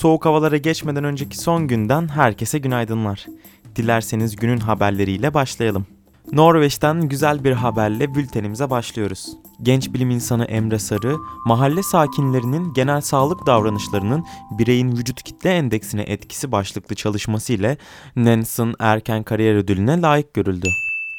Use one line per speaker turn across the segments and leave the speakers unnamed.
Soğuk havalara geçmeden önceki son günden herkese günaydınlar. Dilerseniz günün haberleriyle başlayalım. Norveç'ten güzel bir haberle bültenimize başlıyoruz. Genç bilim insanı Emre Sarı, mahalle sakinlerinin genel sağlık davranışlarının bireyin vücut kitle endeksine etkisi başlıklı çalışması ile Nansen Erken Kariyer Ödülüne layık görüldü.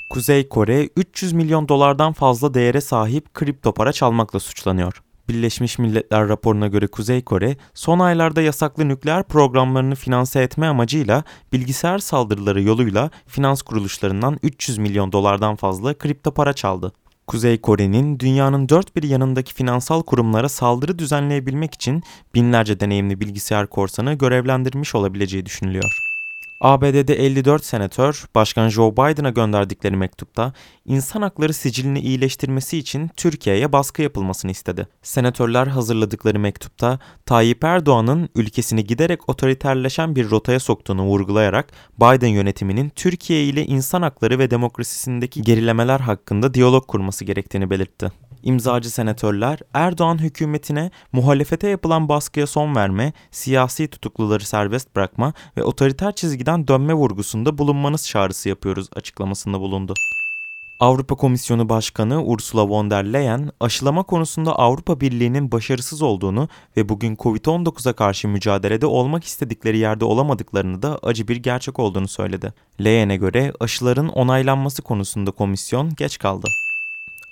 Kuzey Kore 300 milyon dolardan fazla değere sahip kripto para çalmakla suçlanıyor. Birleşmiş Milletler raporuna göre Kuzey Kore, son aylarda yasaklı nükleer programlarını finanse etme amacıyla bilgisayar saldırıları yoluyla finans kuruluşlarından 300 milyon dolardan fazla kripto para çaldı. Kuzey Kore'nin dünyanın dört bir yanındaki finansal kurumlara saldırı düzenleyebilmek için binlerce deneyimli bilgisayar korsanı görevlendirmiş olabileceği düşünülüyor. ABD'de 54 senatör Başkan Joe Biden'a gönderdikleri mektupta insan hakları sicilini iyileştirmesi için Türkiye'ye baskı yapılmasını istedi. Senatörler hazırladıkları mektupta Tayyip Erdoğan'ın ülkesini giderek otoriterleşen bir rotaya soktuğunu vurgulayarak Biden yönetiminin Türkiye ile insan hakları ve demokrasisindeki gerilemeler hakkında diyalog kurması gerektiğini belirtti imzacı senatörler Erdoğan hükümetine muhalefete yapılan baskıya son verme, siyasi tutukluları serbest bırakma ve otoriter çizgiden dönme vurgusunda bulunmanız çağrısı yapıyoruz açıklamasında bulundu. Avrupa Komisyonu Başkanı Ursula von der Leyen, aşılama konusunda Avrupa Birliği'nin başarısız olduğunu ve bugün Covid-19'a karşı mücadelede olmak istedikleri yerde olamadıklarını da acı bir gerçek olduğunu söyledi. Leyen'e göre aşıların onaylanması konusunda komisyon geç kaldı.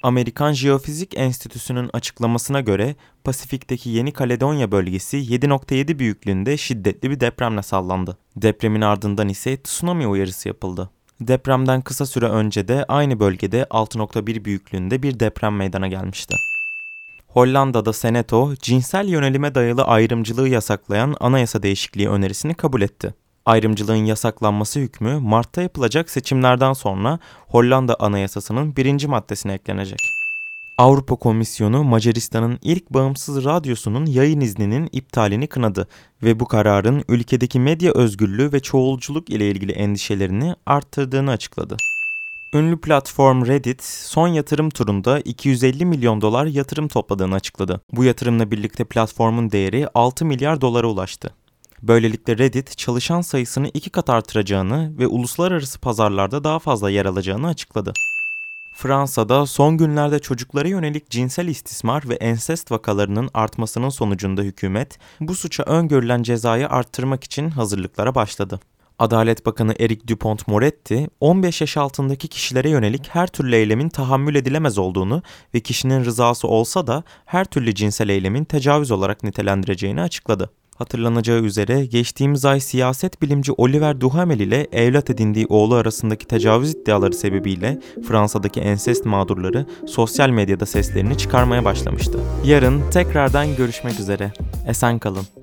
Amerikan Jeofizik Enstitüsü'nün açıklamasına göre Pasifik'teki Yeni Kaledonya bölgesi 7.7 büyüklüğünde şiddetli bir depremle sallandı. Depremin ardından ise tsunami uyarısı yapıldı. Depremden kısa süre önce de aynı bölgede 6.1 büyüklüğünde bir deprem meydana gelmişti. Hollanda'da Seneto, cinsel yönelime dayalı ayrımcılığı yasaklayan anayasa değişikliği önerisini kabul etti. Ayrımcılığın yasaklanması hükmü Mart'ta yapılacak seçimlerden sonra Hollanda Anayasası'nın birinci maddesine eklenecek. Avrupa Komisyonu Macaristan'ın ilk bağımsız radyosunun yayın izninin iptalini kınadı ve bu kararın ülkedeki medya özgürlüğü ve çoğulculuk ile ilgili endişelerini arttırdığını açıkladı. Ünlü platform Reddit son yatırım turunda 250 milyon dolar yatırım topladığını açıkladı. Bu yatırımla birlikte platformun değeri 6 milyar dolara ulaştı. Böylelikle Reddit çalışan sayısını iki kat artıracağını ve uluslararası pazarlarda daha fazla yer alacağını açıkladı. Fransa'da son günlerde çocuklara yönelik cinsel istismar ve ensest vakalarının artmasının sonucunda hükümet bu suça öngörülen cezayı arttırmak için hazırlıklara başladı. Adalet Bakanı Eric Dupont-Moretti, 15 yaş altındaki kişilere yönelik her türlü eylemin tahammül edilemez olduğunu ve kişinin rızası olsa da her türlü cinsel eylemin tecavüz olarak nitelendireceğini açıkladı. Hatırlanacağı üzere geçtiğimiz ay siyaset bilimci Oliver Duhamel ile evlat edindiği oğlu arasındaki tecavüz iddiaları sebebiyle Fransa'daki ensest mağdurları sosyal medyada seslerini çıkarmaya başlamıştı. Yarın tekrardan görüşmek üzere. Esen kalın.